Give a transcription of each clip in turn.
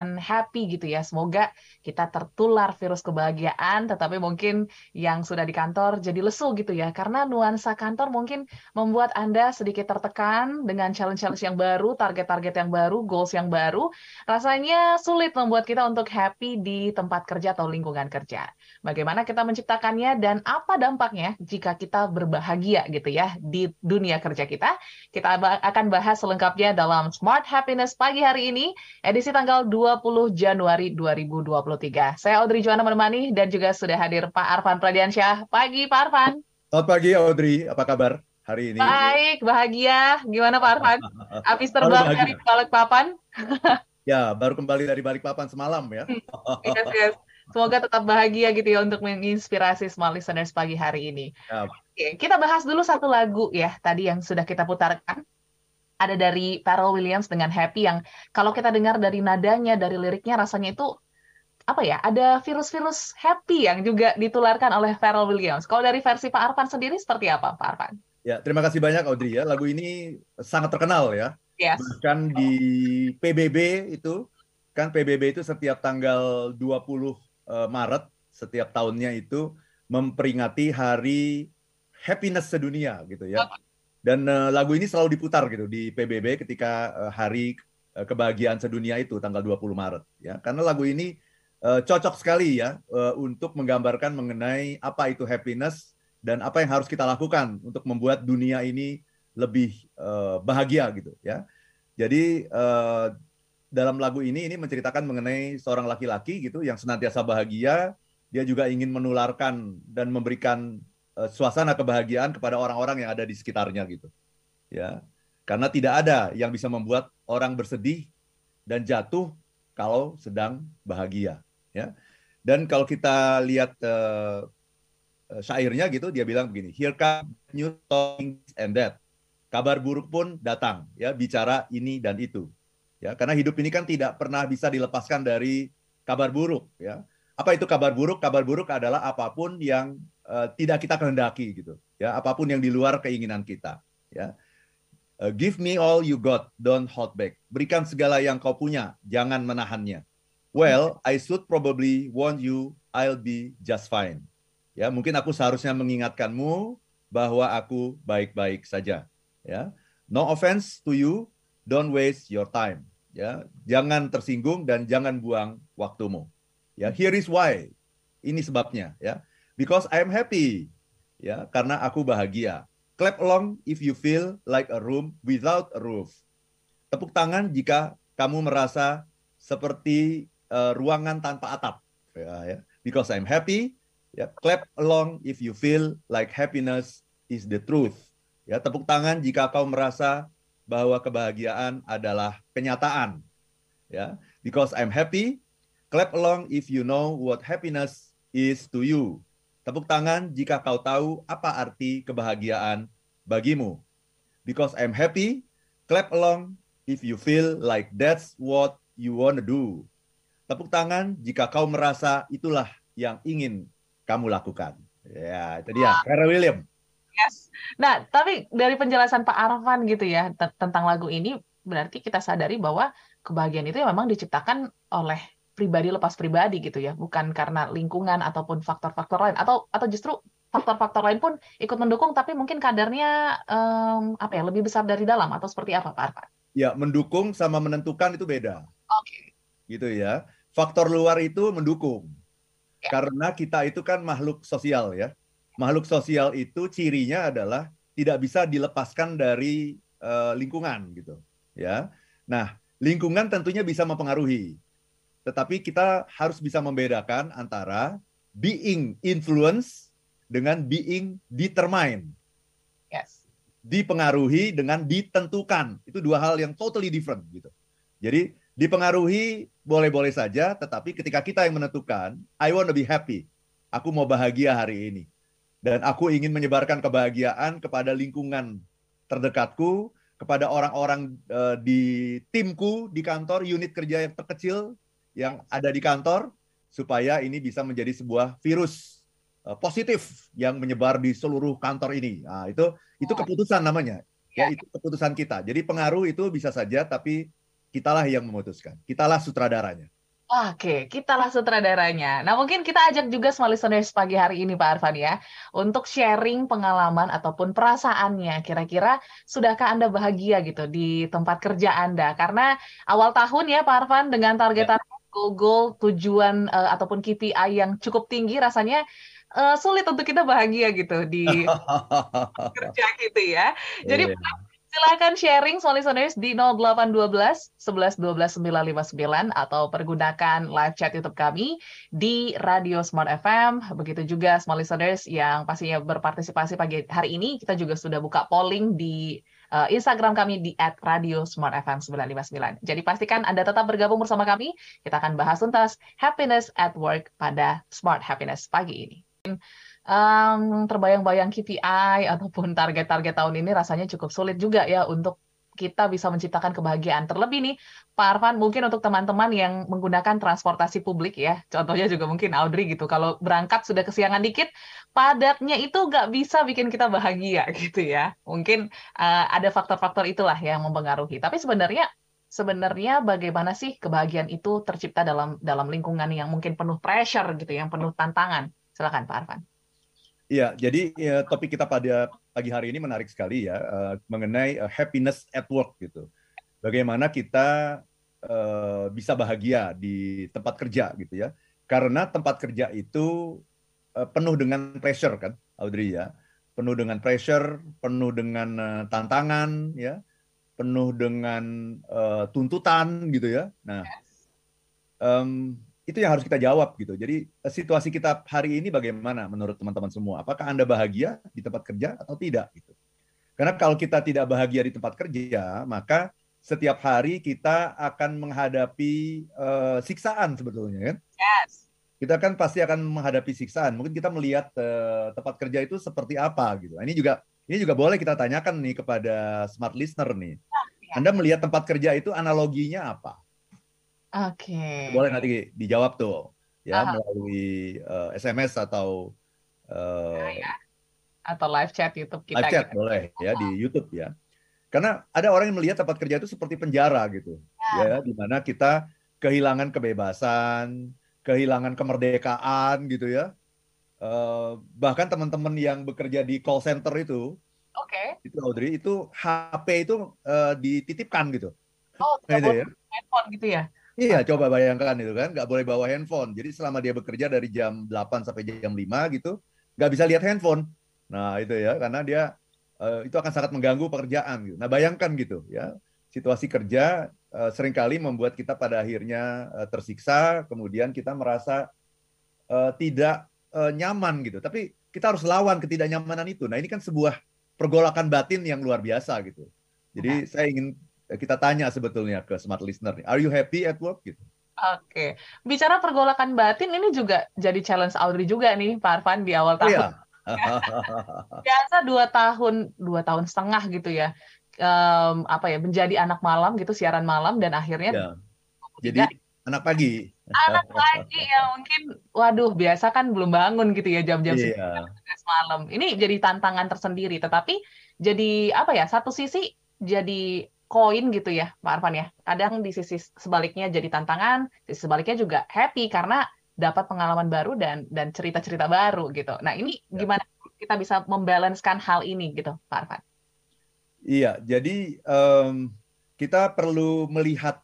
happy gitu ya. Semoga kita tertular virus kebahagiaan, tetapi mungkin yang sudah di kantor jadi lesu gitu ya. Karena nuansa kantor mungkin membuat Anda sedikit tertekan dengan challenge-challenge yang baru, target-target yang baru, goals yang baru. Rasanya sulit membuat kita untuk happy di tempat kerja atau lingkungan kerja. Bagaimana kita menciptakannya dan apa dampaknya jika kita berbahagia gitu ya di dunia kerja kita? Kita akan bahas selengkapnya dalam Smart Happiness pagi hari ini, edisi tanggal 2 20 Januari 2023. Saya Audrey Juwana menemani dan juga sudah hadir Pak Arfan Pradiansyah. Pagi Pak Arfan. Selamat pagi Audrey, apa kabar hari ini? Baik, bahagia. Gimana Pak Arfan? Habis terbang dari Balikpapan? ya, baru kembali dari Balikpapan semalam ya. yes, yes. Semoga tetap bahagia gitu ya untuk menginspirasi small listeners pagi hari ini. Ya. Oke, kita bahas dulu satu lagu ya tadi yang sudah kita putarkan ada dari Pharrell Williams dengan Happy yang kalau kita dengar dari nadanya, dari liriknya rasanya itu apa ya? Ada virus-virus happy yang juga ditularkan oleh Pharrell Williams. Kalau dari versi Pak Arfan sendiri seperti apa, Pak Arfan? Ya, terima kasih banyak Audrey ya. Lagu ini sangat terkenal ya. Yes. Bahkan di PBB itu kan PBB itu setiap tanggal 20 uh, eh, Maret setiap tahunnya itu memperingati hari happiness sedunia gitu ya. Okay. Dan uh, lagu ini selalu diputar gitu di PBB ketika uh, hari uh, kebahagiaan sedunia itu tanggal 20 Maret ya. Karena lagu ini uh, cocok sekali ya uh, untuk menggambarkan mengenai apa itu happiness dan apa yang harus kita lakukan untuk membuat dunia ini lebih uh, bahagia gitu ya. Jadi uh, dalam lagu ini ini menceritakan mengenai seorang laki-laki gitu yang senantiasa bahagia, dia juga ingin menularkan dan memberikan Eh, suasana kebahagiaan kepada orang-orang yang ada di sekitarnya gitu. Ya. Karena tidak ada yang bisa membuat orang bersedih dan jatuh kalau sedang bahagia, ya. Dan kalau kita lihat uh, syairnya gitu, dia bilang begini, here come new things and that. Kabar buruk pun datang, ya, bicara ini dan itu. Ya, karena hidup ini kan tidak pernah bisa dilepaskan dari kabar buruk, ya. Apa itu kabar buruk? Kabar buruk adalah apa pun yang uh, tidak kita kehendaki gitu ya. Apa pun yang di luar keinginan kita ya. Uh, give me all you got don't hold back. Berikan segala yang kau punya jangan menahannya. Well I should probably want you I'll be just fine. Ya mungkin aku seharusnya mengingatkanmu bahwa aku baik-baik saja ya. No offense to you don't waste your time ya. Jangan tersinggung dan jangan buang waktumu ya. Here is why. Ini sebabnya ya because I am happy. Ya, karena aku bahagia. Clap along if you feel like a room without a roof. Tepuk tangan jika kamu merasa seperti uh, ruangan tanpa atap. Ya, ya. Because I'm happy. Ya, clap along if you feel like happiness is the truth. Ya, tepuk tangan jika kau merasa bahwa kebahagiaan adalah kenyataan. Ya, because I'm happy. Clap along if you know what happiness is to you. Tepuk tangan jika kau tahu apa arti kebahagiaan bagimu. Because I'm happy, clap along if you feel like that's what you wanna do. Tepuk tangan jika kau merasa itulah yang ingin kamu lakukan. Ya, itu dia. Karena William. Yes. Nah, tapi dari penjelasan Pak Arfan gitu ya tentang lagu ini, berarti kita sadari bahwa kebahagiaan itu memang diciptakan oleh pribadi lepas pribadi gitu ya, bukan karena lingkungan ataupun faktor-faktor lain atau atau justru faktor-faktor lain pun ikut mendukung tapi mungkin kadarnya um, apa ya lebih besar dari dalam atau seperti apa Pak Arfan? Ya, mendukung sama menentukan itu beda. Oke. Okay. Gitu ya. Faktor luar itu mendukung. Ya. Karena kita itu kan makhluk sosial ya. Makhluk sosial itu cirinya adalah tidak bisa dilepaskan dari uh, lingkungan gitu, ya. Nah, lingkungan tentunya bisa mempengaruhi tetapi kita harus bisa membedakan antara being influence dengan being determined. Yes. Dipengaruhi dengan ditentukan. Itu dua hal yang totally different gitu. Jadi dipengaruhi boleh-boleh saja, tetapi ketika kita yang menentukan, I want to be happy. Aku mau bahagia hari ini. Dan aku ingin menyebarkan kebahagiaan kepada lingkungan terdekatku, kepada orang-orang uh, di timku, di kantor, unit kerja yang terkecil, yang ada di kantor supaya ini bisa menjadi sebuah virus uh, positif yang menyebar di seluruh kantor ini. Nah, itu itu keputusan namanya. Ya, itu keputusan kita. Jadi pengaruh itu bisa saja tapi kitalah yang memutuskan. Kitalah sutradaranya. Oke, kitalah sutradaranya. Nah, mungkin kita ajak juga semua listeners pagi hari ini, Pak Arfan ya, untuk sharing pengalaman ataupun perasaannya. Kira-kira sudahkah Anda bahagia gitu di tempat kerja Anda? Karena awal tahun ya, Pak Arfan, dengan target-target ya. Goal, tujuan uh, ataupun KPI yang cukup tinggi, rasanya uh, sulit untuk kita bahagia gitu di kerja gitu ya. Jadi yeah Silahkan sharing soal listeners di 0812 11 12 959 atau pergunakan live chat YouTube kami di Radio Smart FM. Begitu juga small listeners yang pastinya berpartisipasi pagi hari ini. Kita juga sudah buka polling di uh, Instagram kami di @radiosmartfm959. Jadi pastikan Anda tetap bergabung bersama kami. Kita akan bahas tuntas happiness at work pada Smart Happiness pagi ini um, terbayang-bayang KPI ataupun target-target tahun ini rasanya cukup sulit juga ya untuk kita bisa menciptakan kebahagiaan. Terlebih nih, Pak Arfan, mungkin untuk teman-teman yang menggunakan transportasi publik ya, contohnya juga mungkin Audrey gitu, kalau berangkat sudah kesiangan dikit, padatnya itu nggak bisa bikin kita bahagia gitu ya. Mungkin uh, ada faktor-faktor itulah yang mempengaruhi. Tapi sebenarnya sebenarnya bagaimana sih kebahagiaan itu tercipta dalam dalam lingkungan yang mungkin penuh pressure gitu, yang penuh tantangan? Silakan Pak Arfan. Iya, jadi ya, topik kita pada pagi hari ini menarik sekali ya uh, mengenai uh, happiness at work gitu. Bagaimana kita uh, bisa bahagia di tempat kerja gitu ya. Karena tempat kerja itu uh, penuh dengan pressure kan, Audrey ya. Penuh dengan pressure, penuh dengan uh, tantangan ya, penuh dengan uh, tuntutan gitu ya. Nah, um, itu yang harus kita jawab gitu. Jadi eh, situasi kita hari ini bagaimana menurut teman-teman semua? Apakah Anda bahagia di tempat kerja atau tidak gitu. Karena kalau kita tidak bahagia di tempat kerja, maka setiap hari kita akan menghadapi uh, siksaan sebetulnya kan? Yes. Kita kan pasti akan menghadapi siksaan. Mungkin kita melihat uh, tempat kerja itu seperti apa gitu. Nah, ini juga ini juga boleh kita tanyakan nih kepada smart listener nih. Oh, ya. Anda melihat tempat kerja itu analoginya apa? Oke. Boleh nanti dijawab tuh ya Aha. melalui uh, eh, SMS atau uh, ya, ya. atau live chat YouTube kita. Live chat gitu. boleh ya di YouTube ya. Karena ada orang yang melihat tempat kerja itu seperti penjara gitu. Ya, ya di mana kita kehilangan kebebasan, kehilangan kemerdekaan gitu ya. Uh, bahkan teman-teman yang bekerja di call center itu, oke, okay. itu Audrey itu HP itu uh, dititipkan gitu. Oh, tidak ya. handphone gitu ya? Iya, coba bayangkan itu kan, nggak boleh bawa handphone. Jadi selama dia bekerja dari jam 8 sampai jam 5 gitu, nggak bisa lihat handphone. Nah itu ya, karena dia uh, itu akan sangat mengganggu pekerjaan. Gitu. Nah bayangkan gitu ya, situasi kerja uh, sering kali membuat kita pada akhirnya uh, tersiksa, kemudian kita merasa uh, tidak uh, nyaman gitu. Tapi kita harus lawan ketidaknyamanan itu. Nah ini kan sebuah pergolakan batin yang luar biasa gitu. Jadi saya ingin kita tanya sebetulnya ke smart listener nih, are you happy at work gitu? Oke, bicara pergolakan batin ini juga jadi challenge Audrey juga nih, Pak Arfan di awal tahun. Iya. Biasa dua tahun, dua tahun setengah gitu ya, um, apa ya menjadi anak malam gitu, siaran malam dan akhirnya. Iya. Jadi anak pagi. Anak pagi ya mungkin, waduh biasa kan belum bangun gitu ya jam-jam iya. malam. Ini jadi tantangan tersendiri, tetapi jadi apa ya? Satu sisi jadi koin gitu ya, Pak Arfan ya. Kadang di sisi sebaliknya jadi tantangan, di sisi sebaliknya juga happy karena dapat pengalaman baru dan dan cerita-cerita baru gitu. Nah ini ya. gimana kita bisa membalancekan hal ini gitu, Pak Arfan? Iya, jadi um, kita perlu melihat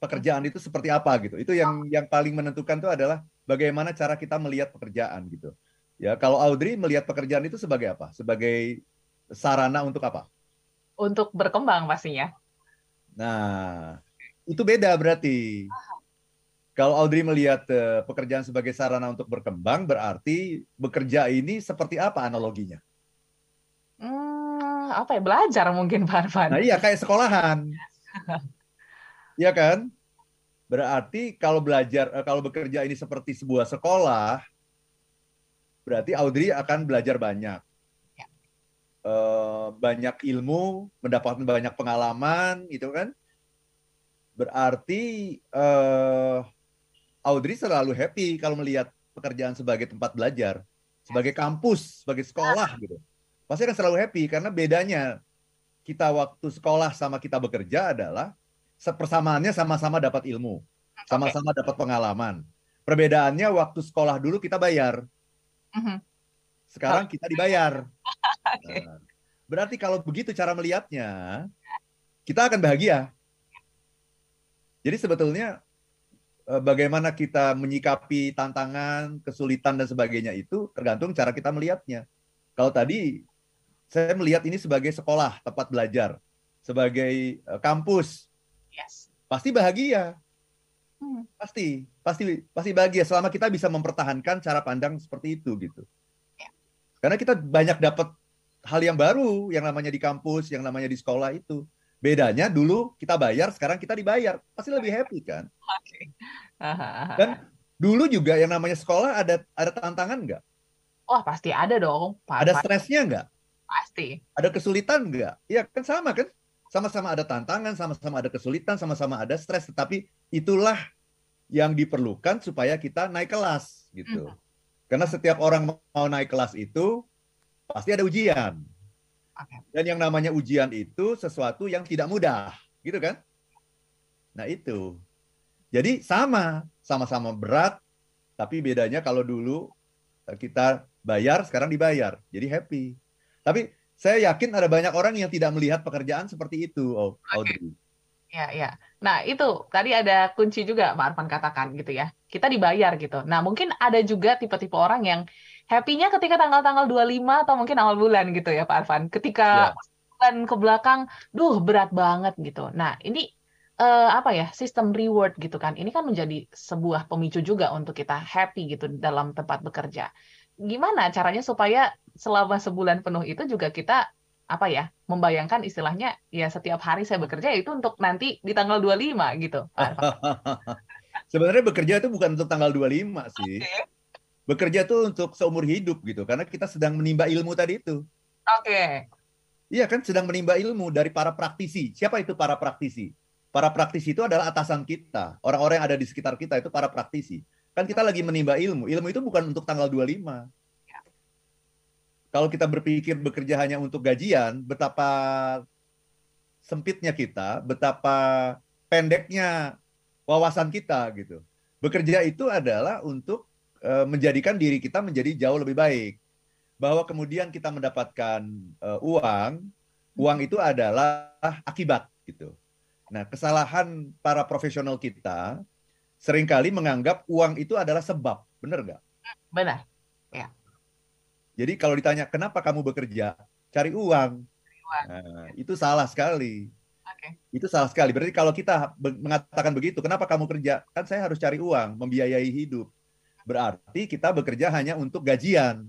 pekerjaan itu seperti apa gitu. Itu yang yang paling menentukan itu adalah bagaimana cara kita melihat pekerjaan gitu. Ya, kalau Audrey melihat pekerjaan itu sebagai apa? Sebagai sarana untuk apa? Untuk berkembang pastinya. Nah, itu beda berarti. Kalau Audrey melihat uh, pekerjaan sebagai sarana untuk berkembang, berarti bekerja ini seperti apa analoginya? Hmm, apa ya belajar mungkin Pak Arfan. Nah iya kayak sekolahan, Iya kan? Berarti kalau belajar, eh, kalau bekerja ini seperti sebuah sekolah, berarti Audrey akan belajar banyak. Eh, banyak ilmu, mendapatkan banyak pengalaman, itu kan. Berarti uh, Audrey selalu happy kalau melihat pekerjaan sebagai tempat belajar, sebagai kampus, sebagai sekolah gitu. Pasti akan selalu happy karena bedanya kita waktu sekolah sama kita bekerja adalah persamaannya sama-sama dapat ilmu, sama-sama okay. dapat pengalaman. Perbedaannya waktu sekolah dulu kita bayar, uh-huh. Sekarang kita dibayar. okay. nah, berarti kalau begitu cara melihatnya, kita akan bahagia. Jadi sebetulnya eh, bagaimana kita menyikapi tantangan, kesulitan dan sebagainya itu tergantung cara kita melihatnya. Kalau tadi saya melihat ini sebagai sekolah, tempat belajar, sebagai eh, kampus, yes. pasti bahagia. Hmm. Pasti, pasti, pasti bahagia selama kita bisa mempertahankan cara pandang seperti itu gitu. Ya. Karena kita banyak dapat hal yang baru, yang namanya di kampus, yang namanya di sekolah itu. Bedanya dulu kita bayar, sekarang kita dibayar. Pasti lebih happy kan? Okay. Dan dulu juga yang namanya sekolah ada ada tantangan nggak? Wah pasti ada dong. Ada stresnya nggak? Pasti. Ada kesulitan nggak? Iya kan sama kan? Sama-sama ada tantangan, sama-sama ada kesulitan, sama-sama ada stres. Tetapi itulah yang diperlukan supaya kita naik kelas gitu. Mm. Karena setiap orang mau naik kelas itu pasti ada ujian. Dan yang namanya ujian itu sesuatu yang tidak mudah, gitu kan? Nah itu. Jadi sama, sama-sama berat, tapi bedanya kalau dulu kita bayar, sekarang dibayar. Jadi happy. Tapi saya yakin ada banyak orang yang tidak melihat pekerjaan seperti itu, Audrey. Okay. Ya, ya. Nah, itu tadi ada kunci juga Pak Arfan katakan gitu ya. Kita dibayar gitu. Nah, mungkin ada juga tipe-tipe orang yang happy-nya ketika tanggal-tanggal 25 atau mungkin awal bulan gitu ya Pak Arfan. Ketika ya. bulan ke belakang, duh berat banget gitu. Nah, ini uh, apa ya sistem reward gitu kan ini kan menjadi sebuah pemicu juga untuk kita happy gitu dalam tempat bekerja gimana caranya supaya selama sebulan penuh itu juga kita apa ya membayangkan istilahnya ya setiap hari saya bekerja itu untuk nanti di tanggal 25 gitu sebenarnya bekerja itu bukan untuk tanggal 25 sih okay bekerja tuh untuk seumur hidup gitu karena kita sedang menimba ilmu tadi itu. Oke. Okay. Iya kan sedang menimba ilmu dari para praktisi. Siapa itu para praktisi? Para praktisi itu adalah atasan kita. Orang-orang yang ada di sekitar kita itu para praktisi. Kan kita lagi menimba ilmu. Ilmu itu bukan untuk tanggal 25. Kalau kita berpikir bekerja hanya untuk gajian, betapa sempitnya kita, betapa pendeknya wawasan kita gitu. Bekerja itu adalah untuk Eh, menjadikan diri kita menjadi jauh lebih baik. Bahwa kemudian kita mendapatkan uh, uang, uang itu adalah akibat gitu. Nah, kesalahan para profesional kita sering kali menganggap uang itu adalah sebab, benar nggak? Benar. Ya. Jadi kalau ditanya kenapa kamu bekerja, cari uang, Nah, itu salah sekali. Okay. Itu salah sekali. Berarti kalau kita mengatakan begitu, kenapa kamu kerja? Kan saya harus cari uang, membiayai hidup. Berarti kita bekerja hanya untuk gajian.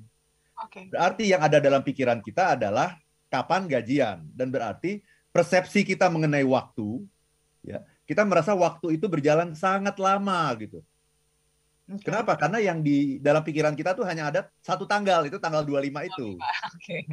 Okay. Berarti yang ada dalam pikiran kita adalah kapan gajian dan berarti persepsi kita mengenai waktu ya, kita merasa waktu itu berjalan sangat lama gitu. Okay. Kenapa? Karena yang di dalam pikiran kita tuh hanya ada satu tanggal, itu tanggal 25 itu. Okay.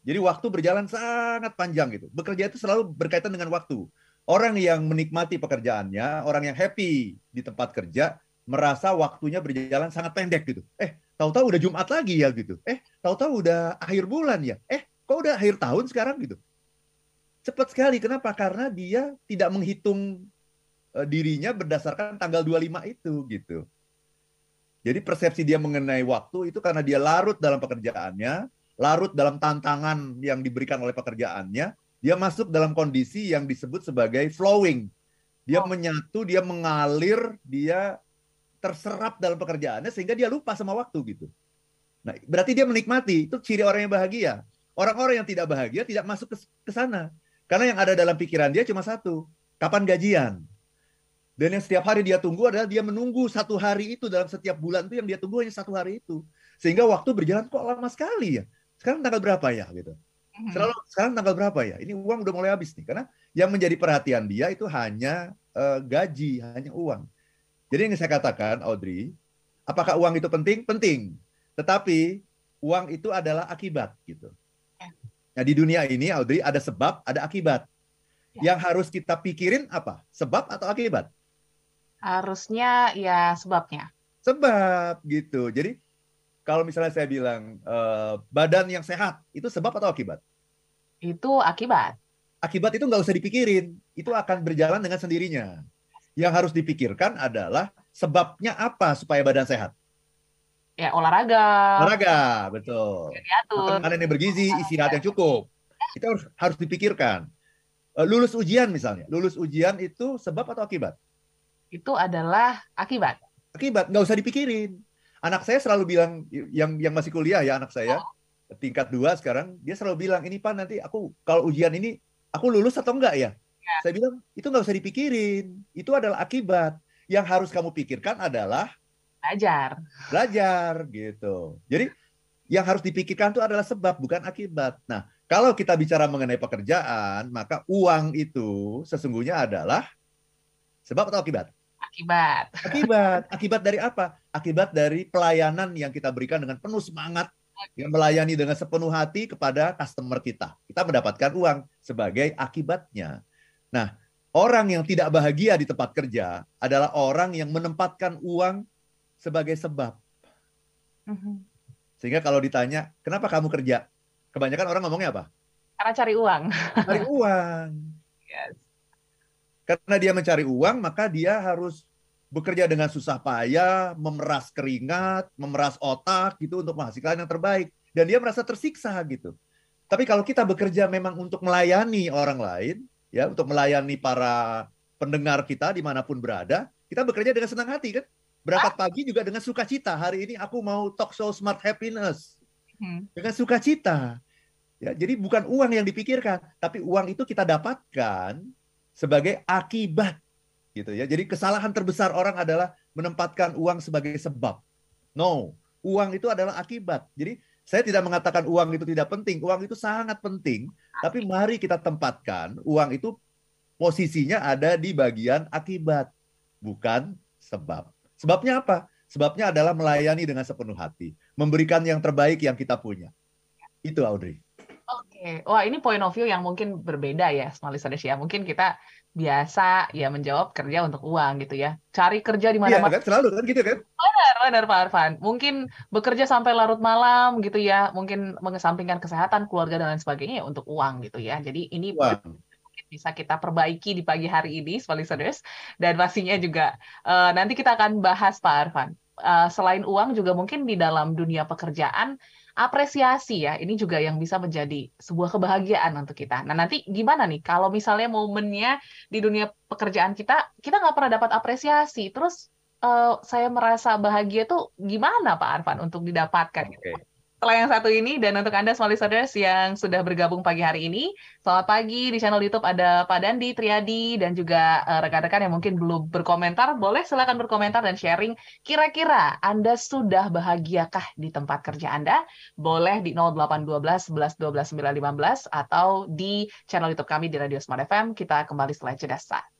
Jadi waktu berjalan sangat panjang gitu. Bekerja itu selalu berkaitan dengan waktu. Orang yang menikmati pekerjaannya, orang yang happy di tempat kerja, merasa waktunya berjalan sangat pendek gitu. Eh, tahu-tahu udah Jumat lagi ya gitu. Eh, tahu-tahu udah akhir bulan ya. Eh, kok udah akhir tahun sekarang gitu. Cepat sekali. Kenapa? Karena dia tidak menghitung uh, dirinya berdasarkan tanggal 25 itu gitu. Jadi persepsi dia mengenai waktu itu karena dia larut dalam pekerjaannya, larut dalam tantangan yang diberikan oleh pekerjaannya, dia masuk dalam kondisi yang disebut sebagai flowing. Dia oh. menyatu, dia mengalir, dia terserap dalam pekerjaannya sehingga dia lupa sama waktu gitu. Nah, berarti dia menikmati. Itu ciri orang yang bahagia. Orang-orang yang tidak bahagia tidak masuk ke, ke sana. Karena yang ada dalam pikiran dia cuma satu. Kapan gajian? Dan yang setiap hari dia tunggu adalah dia menunggu satu hari itu dalam setiap bulan itu yang dia tunggu hanya satu hari itu. Sehingga waktu berjalan kok lama sekali ya. Sekarang tanggal berapa ya gitu. Mhm. Selalu sekarang tanggal berapa ya? Ini uang udah mulai habis nih. Karena yang menjadi perhatian dia itu hanya uh, gaji, hanya uang. Jadi yang saya katakan, Audrey, apakah uang itu penting? Penting. Tetapi uang itu adalah akibat gitu. Ya. Nah di dunia ini, Audrey, ada sebab, ada akibat. Ya. Yang harus kita pikirin apa? Sebab atau akibat? Harusnya ya sebabnya. Sebab gitu. Jadi kalau misalnya saya bilang uh, badan yang sehat itu sebab atau akibat? Itu akibat. akibat itu nggak usah dipikirin, itu akan berjalan dengan sendirinya. Yang harus dipikirkan adalah sebabnya apa supaya badan sehat. Ya olahraga. Olahraga, betul. Makanan yang bergizi, istirahat yang cukup. Itu harus harus dipikirkan. Eh, lulus ujian misalnya, lulus ujian itu sebab atau akibat? Itu adalah akibat. Akibat, nggak usah dipikirin. Anak saya selalu bilang, yang yang masih kuliah ya anak saya, oh. tingkat dua sekarang, dia selalu bilang, ini Pak nanti aku kalau ujian ini aku lulus atau enggak ya? ya. Saya bilang itu nggak usah dipikirin, itu adalah akibat. Yang harus kamu pikirkan adalah belajar. Belajar gitu. Jadi yang harus dipikirkan itu adalah sebab bukan akibat. Nah, kalau kita bicara mengenai pekerjaan, maka uang itu sesungguhnya adalah sebab atau akibat? Akibat. Akibat. Akibat dari apa? Akibat dari pelayanan yang kita berikan dengan penuh semangat, yang melayani dengan sepenuh hati kepada customer kita. Kita mendapatkan uang sebagai akibatnya. Nah, orang yang tidak bahagia di tempat kerja adalah orang yang menempatkan uang sebagai sebab. Mm-hmm. Sehingga kalau ditanya, kenapa kamu kerja? Kebanyakan orang ngomongnya apa? Karena cari uang. Cari uang. yes. Karena dia mencari uang, maka dia harus bekerja dengan susah payah, memeras keringat, memeras otak gitu untuk menghasilkan yang terbaik. Dan dia merasa tersiksa gitu. Tapi kalau kita bekerja memang untuk melayani orang lain, ya untuk melayani para pendengar kita di mana pun berada, kita bekerja dengan senang hati kan? Berangkat pagi juga dengan sukacita. Hari ini aku mau talk show smart happiness hmm. dengan sukacita. Ya, jadi bukan uang yang dipikirkan, tapi uang itu kita dapatkan sebagai akibat gitu ya. Jadi kesalahan terbesar orang adalah menempatkan uang sebagai sebab. No, uang itu adalah akibat. Jadi saya tidak mengatakan uang itu tidak penting, uang itu sangat penting, tapi mari kita tempatkan uang itu posisinya ada di bagian akibat, bukan sebab. Sebabnya apa? Sebabnya adalah melayani dengan sepenuh hati, memberikan yang terbaik yang kita punya. Itu Audrey. Oke, wah ini point of view yang mungkin berbeda ya, Small Listeners ya. Mungkin kita biasa ya menjawab kerja untuk uang gitu ya. Cari kerja di mana-mana. Iya kan, selalu kan gitu kan? Benar, benar Pak Arfan. Mungkin bekerja sampai larut malam gitu ya, mungkin mengesampingkan kesehatan, keluarga dan lain sebagainya ya untuk uang gitu ya. Jadi ini uang. bisa kita perbaiki di pagi hari ini, listeners. Dan pastinya juga uh, nanti kita akan bahas Pak Arfan. Uh, selain uang juga mungkin di dalam dunia pekerjaan apresiasi ya, ini juga yang bisa menjadi sebuah kebahagiaan untuk kita. Nah nanti gimana nih kalau misalnya momennya di dunia pekerjaan kita, kita nggak pernah dapat apresiasi, terus uh, saya merasa bahagia tuh gimana Pak Arfan untuk didapatkan? Okay setelah yang satu ini dan untuk Anda small listeners yang sudah bergabung pagi hari ini, selamat pagi di channel YouTube ada Pak Dandi, Triadi dan juga eh, rekan-rekan yang mungkin belum berkomentar, boleh silakan berkomentar dan sharing kira-kira Anda sudah bahagiakah di tempat kerja Anda? Boleh di 0812 11 12 915 atau di channel YouTube kami di Radio Smart FM. Kita kembali setelah jeda.